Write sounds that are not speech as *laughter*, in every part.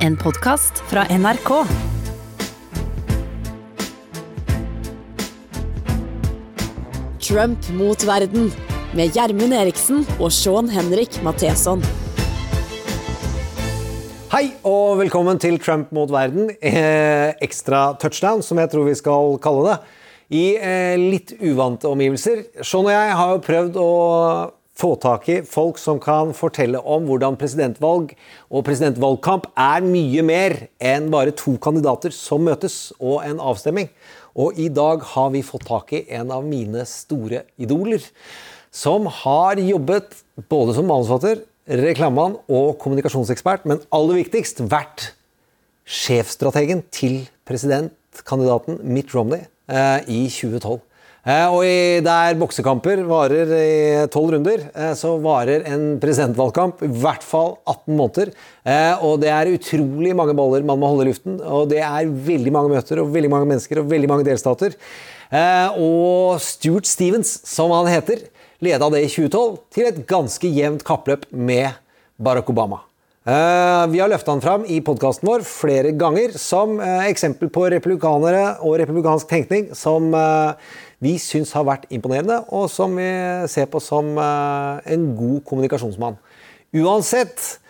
En podkast fra NRK. Trump mot verden med Gjermund Eriksen og Sean Henrik Matheson. Hei og velkommen til Trump mot verden. Eh, ekstra touchdown, som jeg tror vi skal kalle det. I eh, litt uvante omgivelser. Sean og jeg har jo prøvd å få tak i folk som kan fortelle om hvordan presidentvalg og presidentvalgkamp er mye mer enn bare to kandidater som møtes og en avstemning. Og i dag har vi fått tak i en av mine store idoler. Som har jobbet både som manusforfatter, reklamemann og kommunikasjonsekspert, men aller viktigst vært sjefstrategen til presidentkandidaten Mitt Romney eh, i 2012. Eh, og i, der boksekamper varer i tolv runder, eh, så varer en presidentvalgkamp i hvert fall 18 måneder. Eh, og det er utrolig mange baller man må holde i luften, og det er veldig mange møter og veldig mange mennesker og veldig mange delstater. Og Stuart Stevens, som han heter, leda det i 2012 til et ganske jevnt kappløp med Barack Obama. Vi har løfta han fram i podkasten vår flere ganger som eksempel på republikanere og republikansk tenkning som vi syns har vært imponerende, og som vi ser på som en god kommunikasjonsmann. Uansett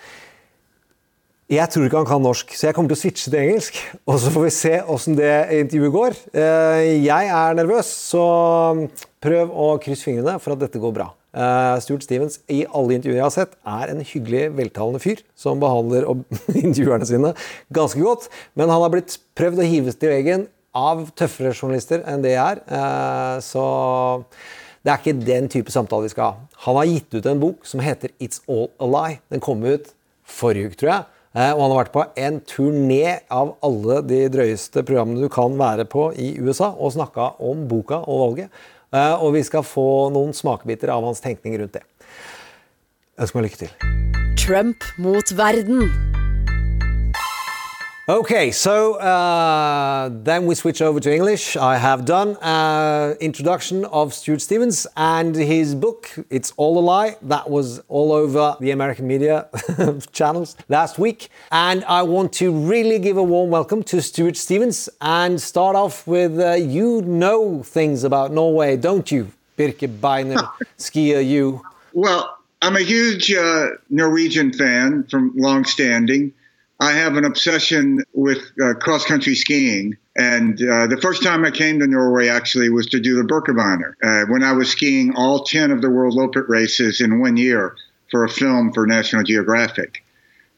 jeg tror ikke han kan norsk, så jeg kommer til å switche til engelsk. *laughs* Og så får vi se åssen det intervjuet går. Jeg er nervøs, så prøv å krysse fingrene for at dette går bra. Stuart Stevens i alle intervjuer jeg har sett, er en hyggelig, veltalende fyr som behandler *laughs* intervjuerne sine ganske godt. Men han har blitt prøvd å hives til veggen av tøffere journalister enn det jeg er. Så det er ikke den type samtale vi skal ha. Han har gitt ut en bok som heter It's All A Lie. Den kom ut forrige uke, tror jeg. Eh, og han har vært på en turné av alle de drøyeste programmene du kan være på i USA, og snakka om boka og valget. Eh, og vi skal få noen smakebiter av hans tenkning rundt det. Jeg ønsker meg lykke til. Trump mot verden. Okay, so uh, then we switch over to English. I have done uh, introduction of Stuart Stevens and his book. It's all a lie. That was all over the American media *laughs* channels last week, and I want to really give a warm welcome to Stuart Stevens and start off with uh, you know things about Norway, don't you, Birke Beiner, *laughs* skier you? Well, I'm a huge uh, Norwegian fan from long standing. I have an obsession with uh, cross country skiing. And uh, the first time I came to Norway actually was to do the Birkebeiner uh, when I was skiing all 10 of the Worldloppet races in one year for a film for National Geographic.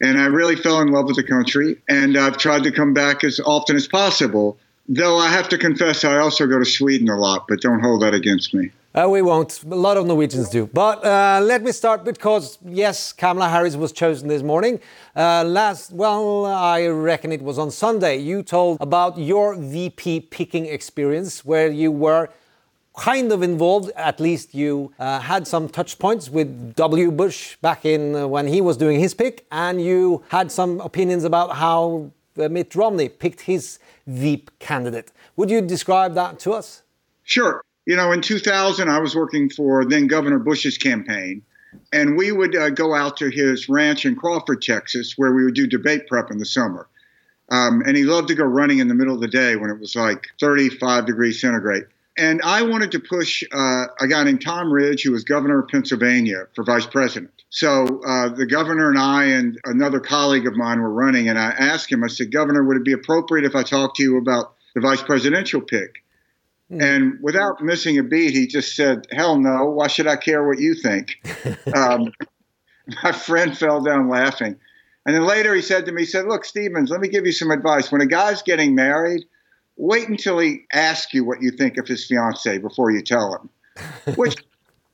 And I really fell in love with the country. And I've tried to come back as often as possible. Though I have to confess, I also go to Sweden a lot, but don't hold that against me. Uh, we won't. A lot of Norwegians do. But uh, let me start because, yes, Kamala Harris was chosen this morning. Uh, last, well, I reckon it was on Sunday. You told about your VP picking experience where you were kind of involved, at least you uh, had some touch points with W. Bush back in uh, when he was doing his pick, and you had some opinions about how uh, Mitt Romney picked his VP candidate. Would you describe that to us? Sure. You know, in 2000, I was working for then Governor Bush's campaign, and we would uh, go out to his ranch in Crawford, Texas, where we would do debate prep in the summer. Um, and he loved to go running in the middle of the day when it was like 35 degrees centigrade. And I wanted to push uh, a guy named Tom Ridge, who was governor of Pennsylvania, for vice president. So uh, the governor and I and another colleague of mine were running, and I asked him, I said, Governor, would it be appropriate if I talked to you about the vice presidential pick? And without missing a beat, he just said, Hell no, why should I care what you think? *laughs* um, *laughs* my friend fell down laughing. And then later he said to me, he said, Look, Stevens, let me give you some advice. When a guy's getting married, wait until he asks you what you think of his fiance before you tell him, *laughs* which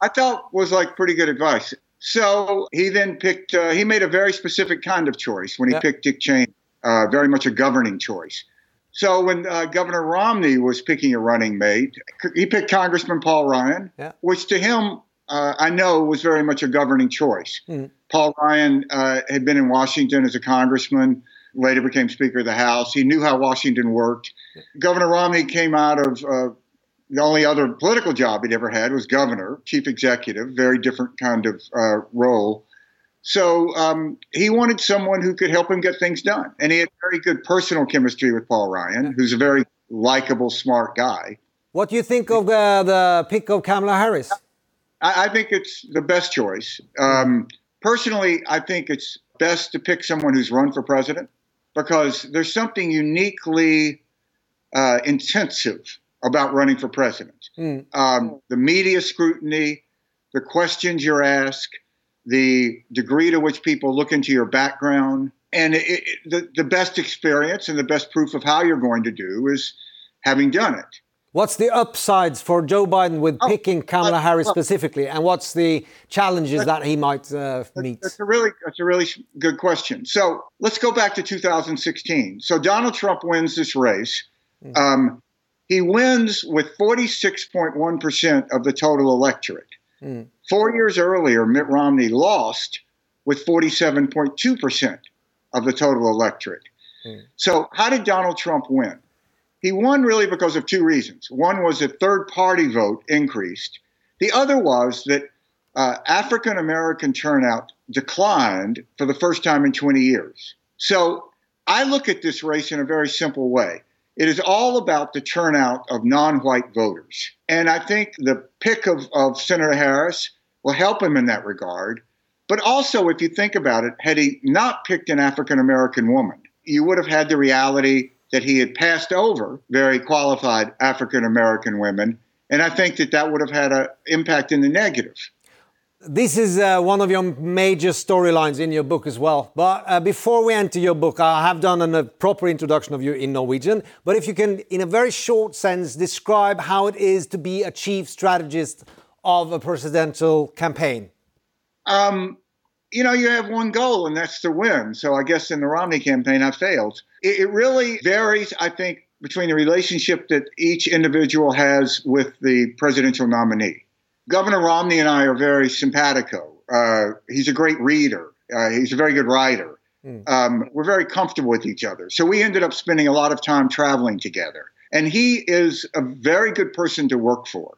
I thought was like pretty good advice. So he then picked, uh, he made a very specific kind of choice when he picked Dick Cheney, uh, very much a governing choice. So when uh, Governor Romney was picking a running mate, he picked Congressman Paul Ryan, Yeah. which to him, uh, I know was very much a governing choice. Mhm. Paul Ryan uh, had been in Washington as a congressman, later became Speaker of the House. He knew how Washington worked. Governor Romney came out of uh, the only other political job he'd ever had was governor, chief executive, very different kind of uh, role. So um, he wanted someone who could help him get things done. And he had very good personal chemistry with Paul Ryan, who's a very likable, smart guy. What do you think of the, the pick of Kamala Harris? I, I think it's the best choice. Um, personally, I think it's best to pick someone who's run for president because there's something uniquely uh, intensive about running for president. Mm. Um, the media scrutiny, the questions you're asked, the degree to which people look into your background, and it, it, the, the best experience and the best proof of how you're going to do is having done it. What's the upsides for Joe Biden with oh, picking Kamala uh, Harris specifically, and what's the challenges that he might uh, meet? That's a really that's a really good question. So let's go back to 2016. So Donald Trump wins this race. Mm. Um, he wins with 46.1 percent of the total electorate. Mm. Four years earlier, Mitt Romney lost with 47.2 percent of the total electorate. Mm. So how did Donald Trump win? He won really because of two reasons. One was that third party vote increased, the other was that uh, African American turnout declined for the first time in 20 years. So I look at this race in a very simple way. It is all about the turnout of non white voters. And I think the pick of, of Senator Harris will help him in that regard. But also, if you think about it, had he not picked an African American woman, you would have had the reality that he had passed over very qualified African American women. And I think that that would have had an impact in the negative. This is uh, one of your major storylines in your book as well. But uh, before we enter your book, I have done a proper introduction of you in Norwegian. But if you can, in a very short sense, describe how it is to be a chief strategist of a presidential campaign. Um, you know, you have one goal, and that's to win. So I guess in the Romney campaign, I failed. It, it really varies, I think, between the relationship that each individual has with the presidential nominee. Governor Romney and I are very simpatico. Uh, he's a great reader. Uh, he's a very good writer. Mm. Um, we're very comfortable with each other. So we ended up spending a lot of time traveling together. And he is a very good person to work for.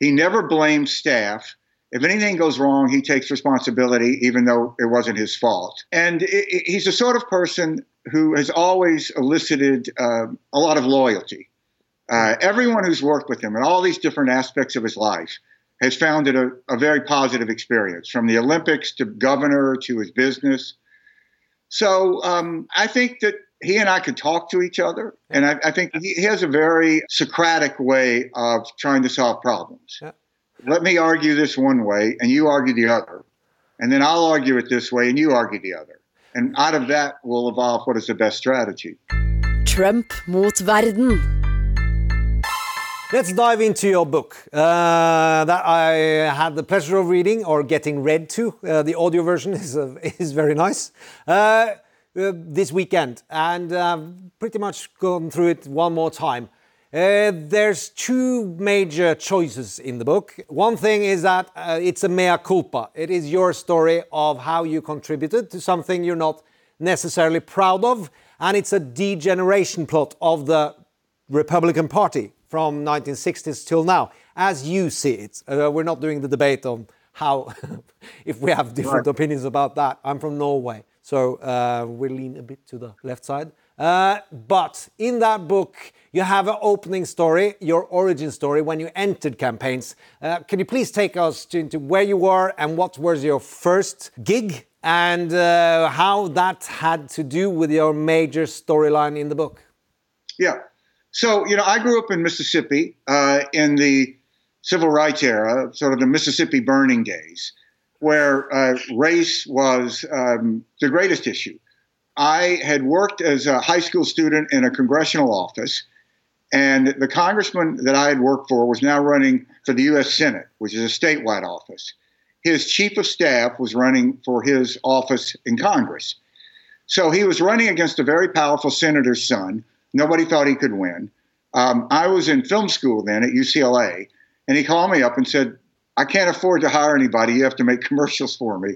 He never blames staff. If anything goes wrong, he takes responsibility, even though it wasn't his fault. And it, it, he's the sort of person who has always elicited uh, a lot of loyalty. Uh, everyone who's worked with him in all these different aspects of his life has found it a, a, very positive experience, from the Olympics to governor to his business. So um, I think that he and I could talk to each other, and I, I think he, he, has a very Socratic way of trying to solve problems. Yeah. Let me argue this one way, and you argue the other, and then I'll argue it this way, and you argue the other. And out of that will evolve what is the best strategy. Trump mot verden. Let's dive into your book uh, that I had the pleasure of reading or getting read to. Uh, the audio version *laughs* is, uh, is very nice. Uh, uh, this weekend, and I've pretty much gone through it one more time. Uh, there's two major choices in the book. One thing is that uh, it's a mea culpa. It is your story of how you contributed to something you're not necessarily proud of, and it's a degeneration plot of the Republican Party from 1960s till now, as you see it. Uh, we're not doing the debate on how, *laughs* if we have different right. opinions about that. I'm from Norway, so uh, we lean a bit to the left side. Uh, but in that book, you have an opening story, your origin story when you entered campaigns. Uh, can you please take us to, into where you were and what was your first gig and uh, how that had to do with your major storyline in the book? Yeah. So, you know, I grew up in Mississippi uh, in the civil rights era, sort of the Mississippi burning days, where uh, race was um, the greatest issue. I had worked as a high school student in a congressional office and the congressman that I had worked for was now running for the U.S. Senate, which is a statewide office. His chief of staff was running for his office in Congress. So he was running against a very powerful senator's son. Nobody thought he could win. Um, I was in film school then at UCLA, and he called me up and said, I can't afford to hire anybody. You have to make *laughs* commercials for me.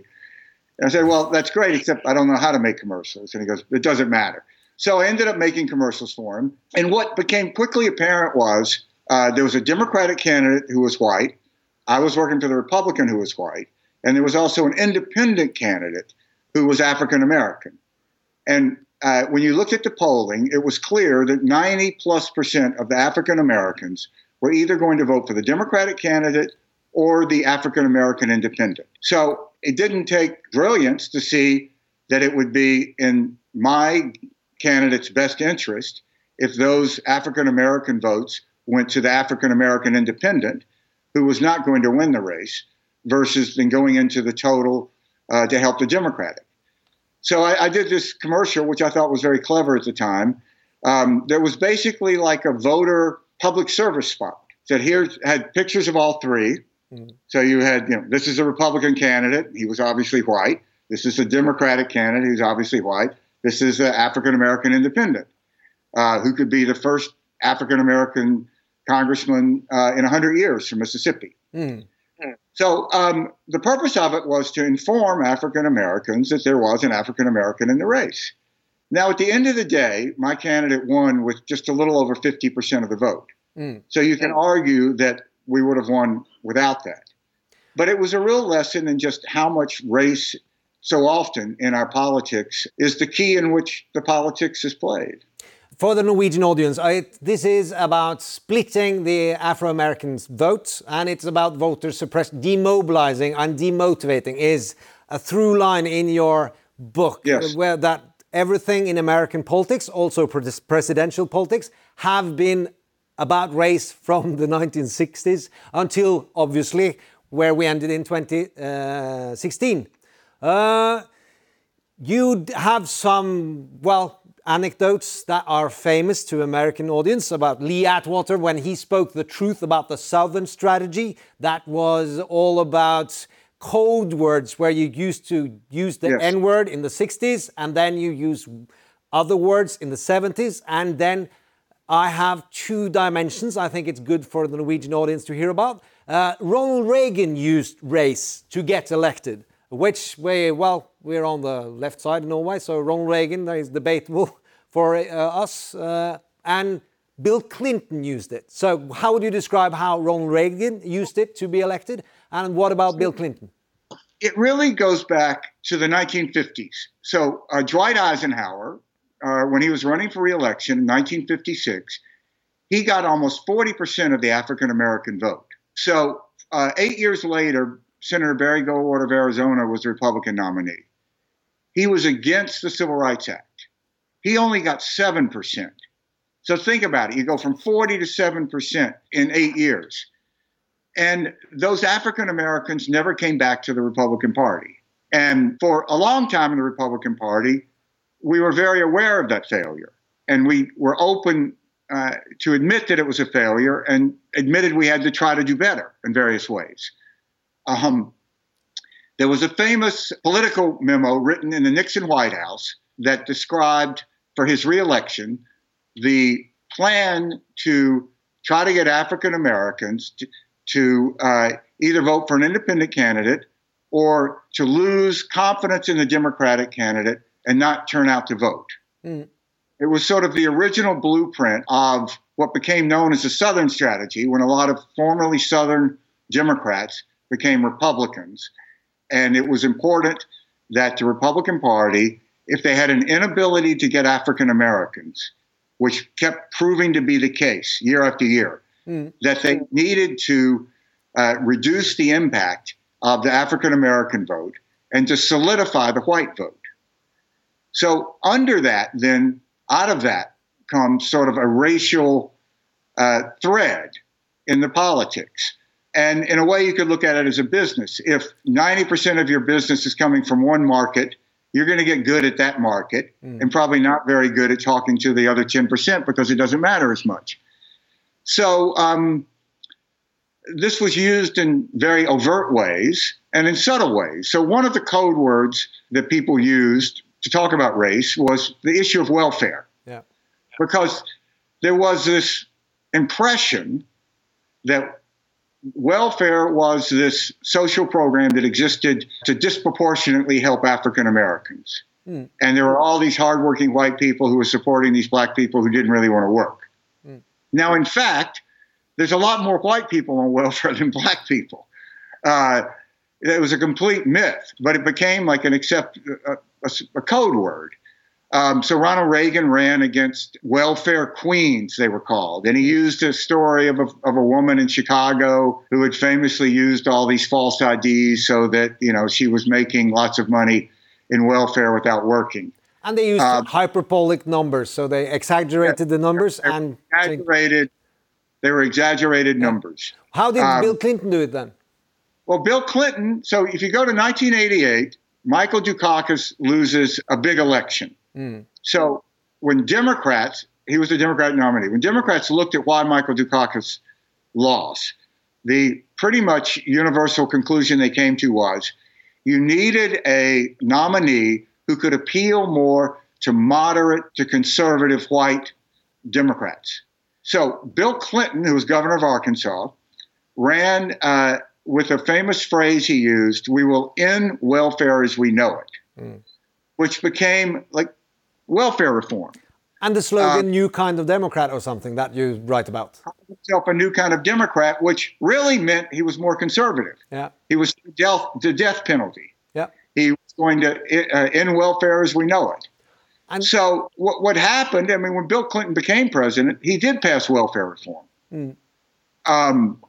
And I said, Well, that's great, except I don't know how to make commercials. And he goes, It doesn't matter. So I ended up making commercials for him. And what became quickly apparent was uh, there was a Democratic candidate who was white. I was working for the Republican who was white. And there was also an independent candidate who was African American. And uh, when you looked at the polling, it was clear that 90 plus percent of the African Americans were either going to vote for the Democratic candidate or the African American independent. So it didn't take brilliance to see that it would be in my candidate's best interest if those African American votes went to the African American independent, who was not going to win the race, versus then going into the total uh, to help the Democratic. So I, I, did this commercial, which I thought was very clever at the time. Um, there was basically like a voter public service spot that here had pictures of all 3 mm-hmm. So you had, you know, this is a Republican candidate. He was obviously white. This is a Democratic candidate. He's obviously white. This is an African American independent uh, who could be the first African American congressman uh, in 100 years from Mississippi. Mm. So um, the purpose of it was to inform African Americans that there was an African American in the race. Now, at the end of the day, my candidate won with just a little over 50% of the vote. Mm. So you can argue that we would have won without that. But it was a real lesson in just how much race so often in our politics is the key in which the politics is played. For the Norwegian audience, I, this is about splitting the Afro Americans' vote, and it's about voter suppression, demobilizing and demotivating is a through line in your book, yes. where that everything in American politics, also presidential politics, have been about race from the 1960s until obviously where we ended in 2016. Uh, you have some, well, anecdotes that are famous to American audience about Lee Atwater when he spoke the truth about the Southern strategy. That was all about code words where you used to use the yes. N word in the 60s and then you use other words in the 70s and then I have two dimensions I think it's good for the Norwegian audience to hear about. Uh, Ronald Reagan used race to get elected, which way, well, we're on the left side in Norway, so Ronald Reagan is debatable *laughs* for uh, us. Uh, and Bill Clinton used it. So, how would you describe how Ronald Reagan used it to be elected? And what about Bill Clinton? It really goes back to the 1950s. So, uh, Dwight Eisenhower uh, when he was running for reelection in 1956, he got almost 40% of the African American vote. So uh, eight years later, Senator Barry Goldwater of Arizona was the Republican nominee. He was against the Civil Rights Act. He only got 7%. So think about it. You go from 40 to 7% in eight years. And those African Americans never came back to the Republican Party. And for a long time in the Republican Party, we were very aware of that failure, and we were open uh, to admit that it was a failure, and admitted we had to try to do better in various ways. Um, there was a famous political memo written in the Nixon White House that described, for his reelection, the plan to try to get African Americans to, to uh, either vote for an independent candidate or to lose confidence in the Democratic candidate and not turn out to vote. Mm. It was sort of the original blueprint of what became known as the Southern strategy when a lot of formerly Southern Democrats became Republicans. And it was important that the Republican Party, if they had an inability to get African Americans, which kept proving to be the case year after year, mm. that they needed to uh, reduce the impact of the African American vote and to solidify the white vote. So, under that, then out of that comes sort of a racial uh, thread in the politics. And in a way, you could look at it as a business. If 90% of your business is coming from one market, you're going to get good at that market mm. and probably not very good at talking to the other 10% because it doesn't matter as much. So, um, this was used in very overt ways and in subtle ways. So, one of the code words that people used to talk about race was the issue of welfare. Yeah. Because there was this impression that welfare was this social program that existed to disproportionately help African Americans. Mm. And there were all these hardworking white people who were supporting these black people who didn't really want to work. Mm. Now, in fact, there's a lot more white people on welfare than black people. Uh, it was a complete myth, but it became like an accept a, a, a code word. Um, so Ronald Reagan ran against welfare queens, they were called, and he used a story of a, of a woman in Chicago who had famously used all these false IDs so that you know she was making lots of money in welfare without working. And they used um, hyperbolic numbers, so they exaggerated the numbers and exaggerated. They were exaggerated yeah. numbers. How did um, Bill Clinton do it then? Well, Bill Clinton. So if you go to 1988, Michael Dukakis loses a big election. Mm. So when Democrats, he was a Democrat nominee. When Democrats looked at why Michael Dukakis lost, the pretty much universal conclusion they came to was you needed a nominee who could appeal more to moderate to conservative white Democrats. So Bill Clinton, who was governor of Arkansas, ran uh, with a famous phrase he used, we will end welfare as we know it, mm. which became like welfare reform. And the slogan, uh, new kind of Democrat or something that you write about. Himself a new kind of Democrat, which really meant he was more conservative. Yeah. He was death, the death penalty. Yeah. He was going to uh, end welfare as we know it. And so what, what happened, I mean, when Bill Clinton became president, he did pass welfare reform. Mm. Um,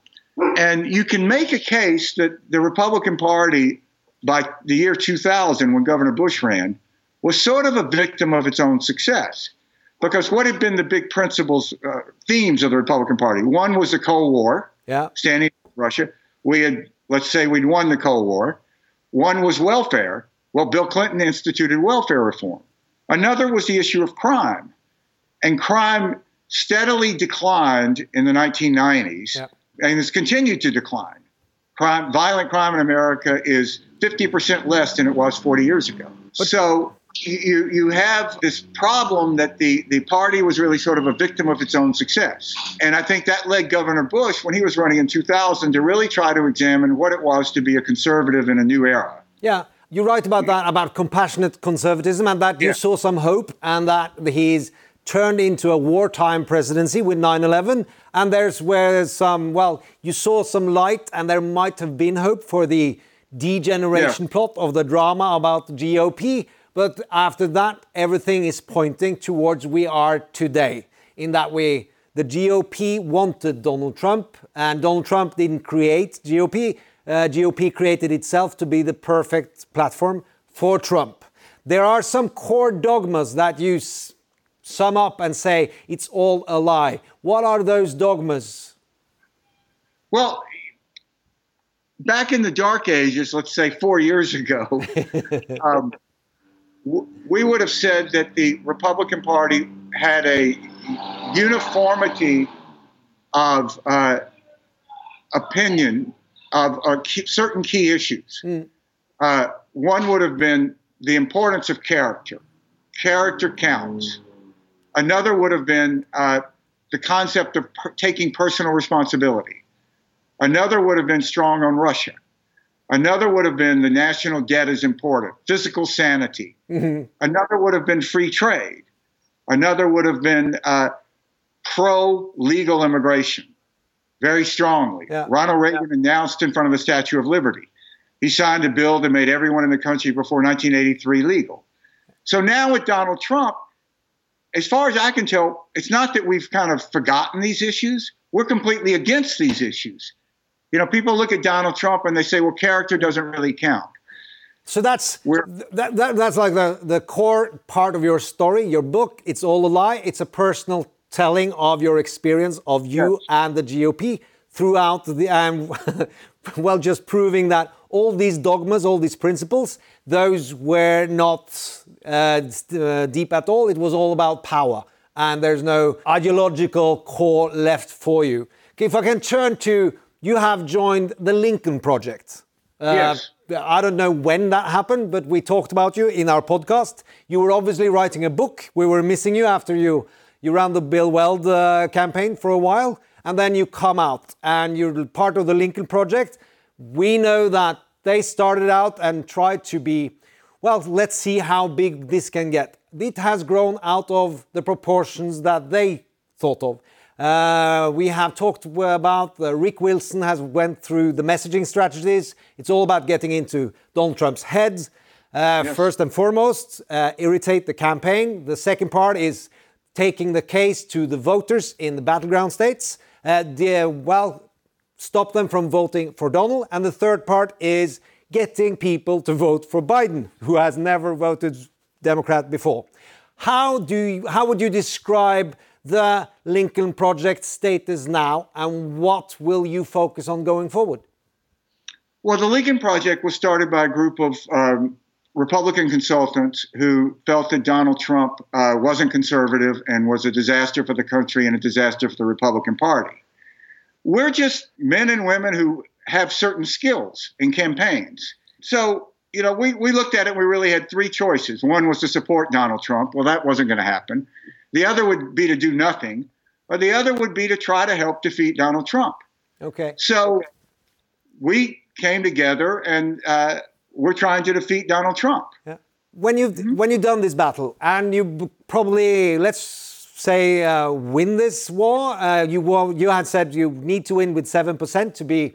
and you can make a case that the Republican Party, by the year 2000, when Governor Bush ran, was sort of a victim of its own success. Because what had been the big principles, uh, themes of the Republican Party? One was the Cold War, yeah. standing with Russia. We had, let's say, we'd won the Cold War. One was welfare. Well, Bill Clinton instituted welfare reform. Another was the issue of crime. And crime steadily declined in the 1990s yeah and has continued to decline. Crime, violent crime in America is 50% less than it was 40 years ago. So you, you have this problem that the, the party was really sort of a victim of its own success. And I think that led Governor Bush, when he was running in 2000, to really try to examine what it was to be a conservative in a new era. Yeah. You write about that, about compassionate conservatism, and that you yeah. saw some hope, and that he's turned into a wartime presidency with 9 11. And there's where there's some, well, you saw some light, and there might have been hope for the degeneration yeah. plot of the drama about the GOP. But after that, everything is pointing towards we are today. In that way, the GOP wanted Donald Trump, and Donald Trump didn't create GOP. Uh, GOP created itself to be the perfect platform for Trump. There are some core dogmas that you sum up and say it's all a lie. What are those dogmas? Well, back in the dark ages, let's say four years ago, *laughs* um, we would have said that the Republican Party had a uniformity of uh, opinion of uh, key, certain key issues. Mm. Uh, one would have been the importance of character. Character counts. Another would have been uh, the concept of per- taking personal responsibility. Another would have been strong on Russia. Another would have been the national debt is important, physical sanity. Mm-hmm. Another would have been free trade. Another would have been uh, pro legal immigration, very strongly. Yeah. Ronald Reagan yeah. announced in front of the Statue of Liberty. He signed a bill that made everyone in the country before 1983 legal. So now with Donald Trump, as far as I can tell, it's not that we've kind of forgotten these issues. We're completely against these issues. You know, people look at Donald Trump and they say, well, character doesn't really count. So that's that, that, that's like the, the core part of your story, your book. It's all a lie. It's a personal telling of your experience of you yes. and the GOP throughout the um, *laughs* well, just proving that all these dogmas, all these principles, those were not uh, uh, deep at all. It was all about power, and there's no ideological core left for you. If I can turn to, you have joined the Lincoln Project. Uh, yes. I don't know when that happened, but we talked about you in our podcast. You were obviously writing a book. We were missing you after you you ran the Bill Weld uh, campaign for a while, and then you come out and you're part of the Lincoln Project. We know that they started out and tried to be well, let's see how big this can get. It has grown out of the proportions that they thought of. Uh, we have talked about uh, Rick Wilson has went through the messaging strategies. It's all about getting into Donald Trump's head. Uh, Yes. First and foremost, uh, irritate the campaign. The second part is taking the case to the voters in the battleground states. Uh, the, well, stop them from voting for Donald. And the third part is getting people to vote for Biden, who has never voted Democrat before. How do you, how would you describe the Lincoln Project status now, and what will you focus on going forward? Well, the Lincoln Project was started by a group of um, Republican consultants who felt that Donald Trump uh, wasn't conservative and was a disaster for the country and a disaster for the Republican Party. We're just men and women who have certain skills in campaigns. So, you know, we, we looked at it, we really had three choices. One was to support Donald Trump. Well, that wasn't going to happen. The other would be to do nothing, or the other would be to try to help defeat Donald Trump. Okay. So we came together and uh, we're trying to defeat Donald Trump. Yeah. When you've when you've done this battle and you probably let's say uh, win this war, uh, you wa- you had said you need to win with seven percent to be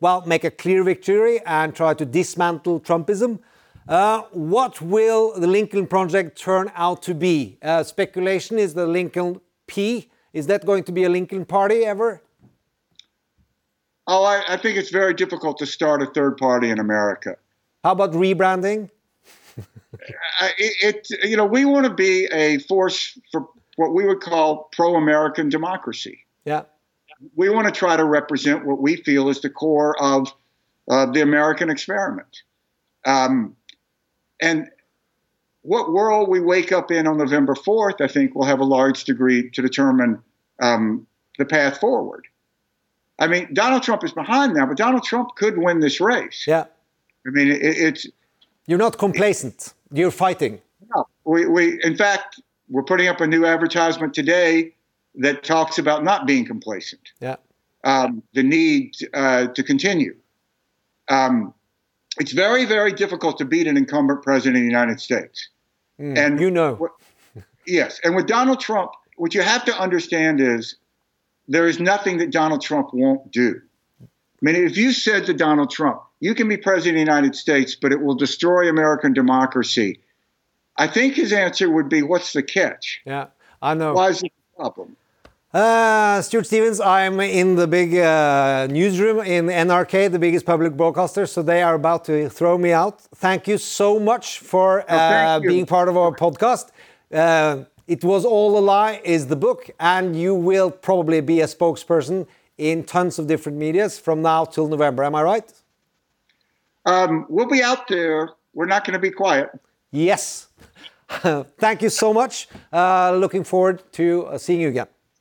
well make a clear victory and try to dismantle Trumpism. Uh, what will the Lincoln Project turn out to be? Uh, speculation is the Lincoln P. Is that going to be a Lincoln Party ever? Oh, I, I think it's very difficult to start a third party in America. How about rebranding? *laughs* It, it, you know, we want to be a force for what we would call pro-American democracy. Yeah. We want to try to represent what we feel is the core of uh, the American experiment. Um, and what world we wake up in on November 4th, I think, will have a large degree to determine um, the path forward. I mean, Donald Trump is behind now, but Donald Trump could win this race. Yeah. I mean, it, it's You're not complacent. You're fighting. no, we, we, in fact, we're putting up a new advertisement today that talks about not being complacent, Yeah. um, the need uh, to continue. Um, it's very, very difficult to beat an incumbent president of the United States. Mm, and you know. what- yes, and with Donald Trump, what you have to understand is there is nothing that Donald Trump won't do. I mean, if you said to Donald Trump, "You can be president of the United States, but it will destroy American democracy," I think his answer would be, "What's the catch? Yeah. I know. Why is it a problem?" Uh, Stuart Stevens, I'm in the big uh, newsroom in NRK, the biggest public broadcaster, so they are about to throw me out. Thank you so much for uh, you. being part of our podcast. Uh, it Was All a Lie is the book, and you will probably be a spokesperson in tons of different medias from now till November. Am I right? Um, we'll be out there. We're not going to be quiet. Yes. *laughs* Thank you so much. Uh, looking forward to uh, seeing you again.